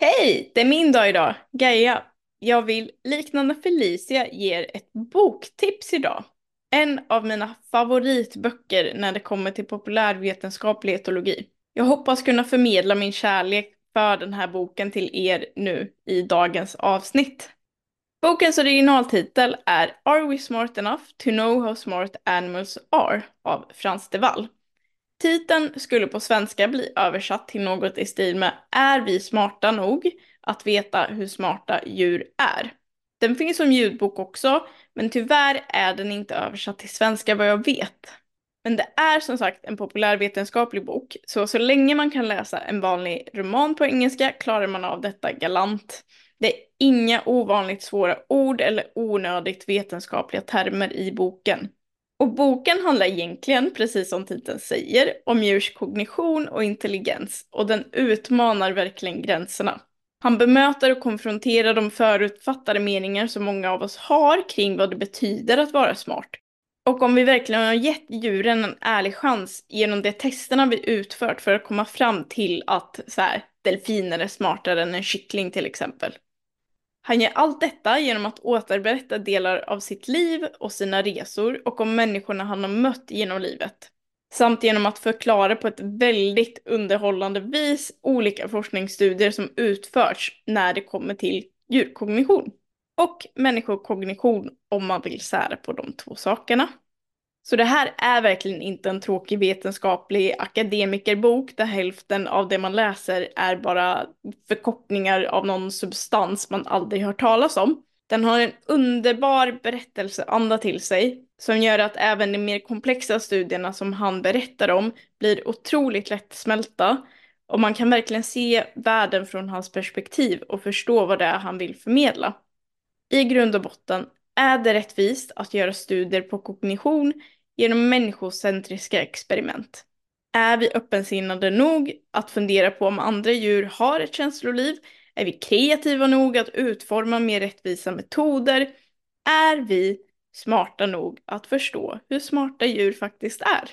Hej, det är min dag idag, Gaia. Jag vill, liknande Felicia, ge er ett boktips idag. En av mina favoritböcker när det kommer till populärvetenskaplig etologi. Jag hoppas kunna förmedla min kärlek för den här boken till er nu i dagens avsnitt. Bokens originaltitel är Are we smart enough to know how smart animals are av Frans de Waal. Titeln skulle på svenska bli översatt till något i stil med Är vi smarta nog att veta hur smarta djur är? Den finns som ljudbok också, men tyvärr är den inte översatt till svenska vad jag vet. Men det är som sagt en populärvetenskaplig bok, så så länge man kan läsa en vanlig roman på engelska klarar man av detta galant. Det är inga ovanligt svåra ord eller onödigt vetenskapliga termer i boken. Och boken handlar egentligen, precis som titeln säger, om djurs kognition och intelligens och den utmanar verkligen gränserna. Han bemöter och konfronterar de förutfattade meningar som många av oss har kring vad det betyder att vara smart. Och om vi verkligen har gett djuren en ärlig chans genom de testerna vi utfört för att komma fram till att så här, delfiner är smartare än en kyckling till exempel. Han gör allt detta genom att återberätta delar av sitt liv och sina resor och om människorna han har mött genom livet. Samt genom att förklara på ett väldigt underhållande vis olika forskningsstudier som utförts när det kommer till djurkognition. Och människokognition om man vill sära på de två sakerna. Så det här är verkligen inte en tråkig vetenskaplig akademikerbok där hälften av det man läser är bara förkortningar av någon substans man aldrig hört talas om. Den har en underbar berättelseanda till sig som gör att även de mer komplexa studierna som han berättar om blir otroligt lättsmälta och man kan verkligen se världen från hans perspektiv och förstå vad det är han vill förmedla. I grund och botten är det rättvist att göra studier på kognition genom människocentriska experiment. Är vi öppensinnade nog att fundera på om andra djur har ett känsloliv? Är vi kreativa nog att utforma mer rättvisa metoder? Är vi smarta nog att förstå hur smarta djur faktiskt är?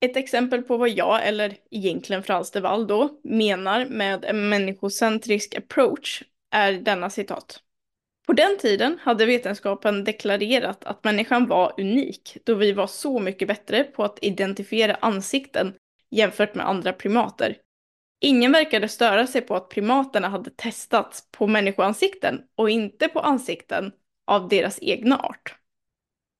Ett exempel på vad jag, eller egentligen Frans de Waal då, menar med en människocentrisk approach är denna citat. På den tiden hade vetenskapen deklarerat att människan var unik då vi var så mycket bättre på att identifiera ansikten jämfört med andra primater. Ingen verkade störa sig på att primaterna hade testats på människoansikten och inte på ansikten av deras egna art.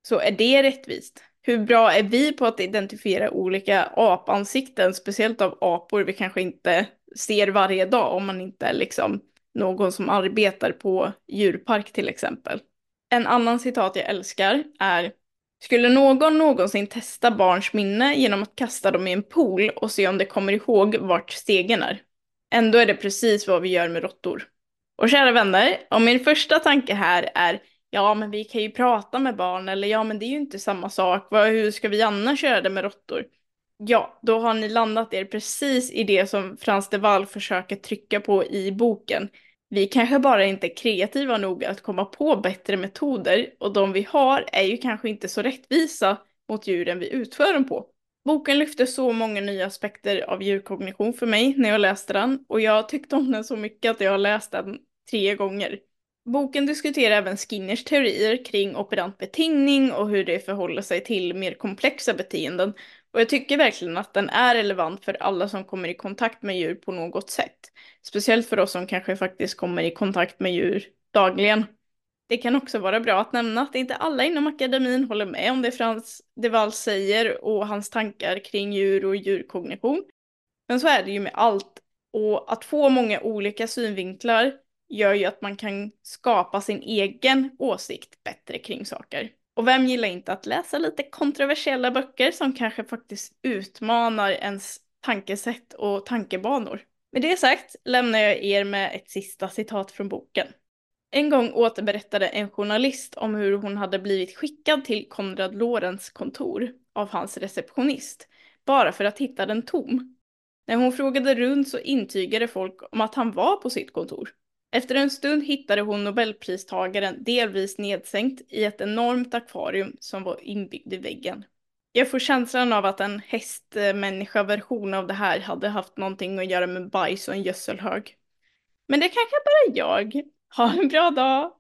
Så är det rättvist? Hur bra är vi på att identifiera olika apansikten, speciellt av apor vi kanske inte ser varje dag om man inte liksom någon som arbetar på djurpark till exempel. En annan citat jag älskar är Skulle någon någonsin testa barns minne genom att kasta dem i en pool och se om de kommer ihåg vart stegen är? Ändå är det precis vad vi gör med råttor. Och kära vänner, om min första tanke här är ja men vi kan ju prata med barn eller ja men det är ju inte samma sak, hur ska vi annars göra det med råttor? Ja, då har ni landat er precis i det som Frans de Waal försöker trycka på i boken. Vi kanske bara inte är kreativa nog att komma på bättre metoder och de vi har är ju kanske inte så rättvisa mot djuren vi utför dem på. Boken lyfter så många nya aspekter av djurkognition för mig när jag läste den och jag tyckte om den så mycket att jag har läst den tre gånger. Boken diskuterar även Skinners teorier kring operant betingning och hur det förhåller sig till mer komplexa beteenden och jag tycker verkligen att den är relevant för alla som kommer i kontakt med djur på något sätt. Speciellt för oss som kanske faktiskt kommer i kontakt med djur dagligen. Det kan också vara bra att nämna att inte alla inom akademin håller med om det Frans de Waal säger och hans tankar kring djur och djurkognition. Men så är det ju med allt. Och att få många olika synvinklar gör ju att man kan skapa sin egen åsikt bättre kring saker. Och vem gillar inte att läsa lite kontroversiella böcker som kanske faktiskt utmanar ens tankesätt och tankebanor? Med det sagt lämnar jag er med ett sista citat från boken. En gång återberättade en journalist om hur hon hade blivit skickad till Konrad Lorenz kontor av hans receptionist, bara för att hitta den tom. När hon frågade runt så intygade folk om att han var på sitt kontor. Efter en stund hittade hon nobelpristagaren delvis nedsänkt i ett enormt akvarium som var inbyggd i väggen. Jag får känslan av att en hästmänniska-version av det här hade haft någonting att göra med bajs och en gödselhög. Men det kanske bara jag. Ha en bra dag!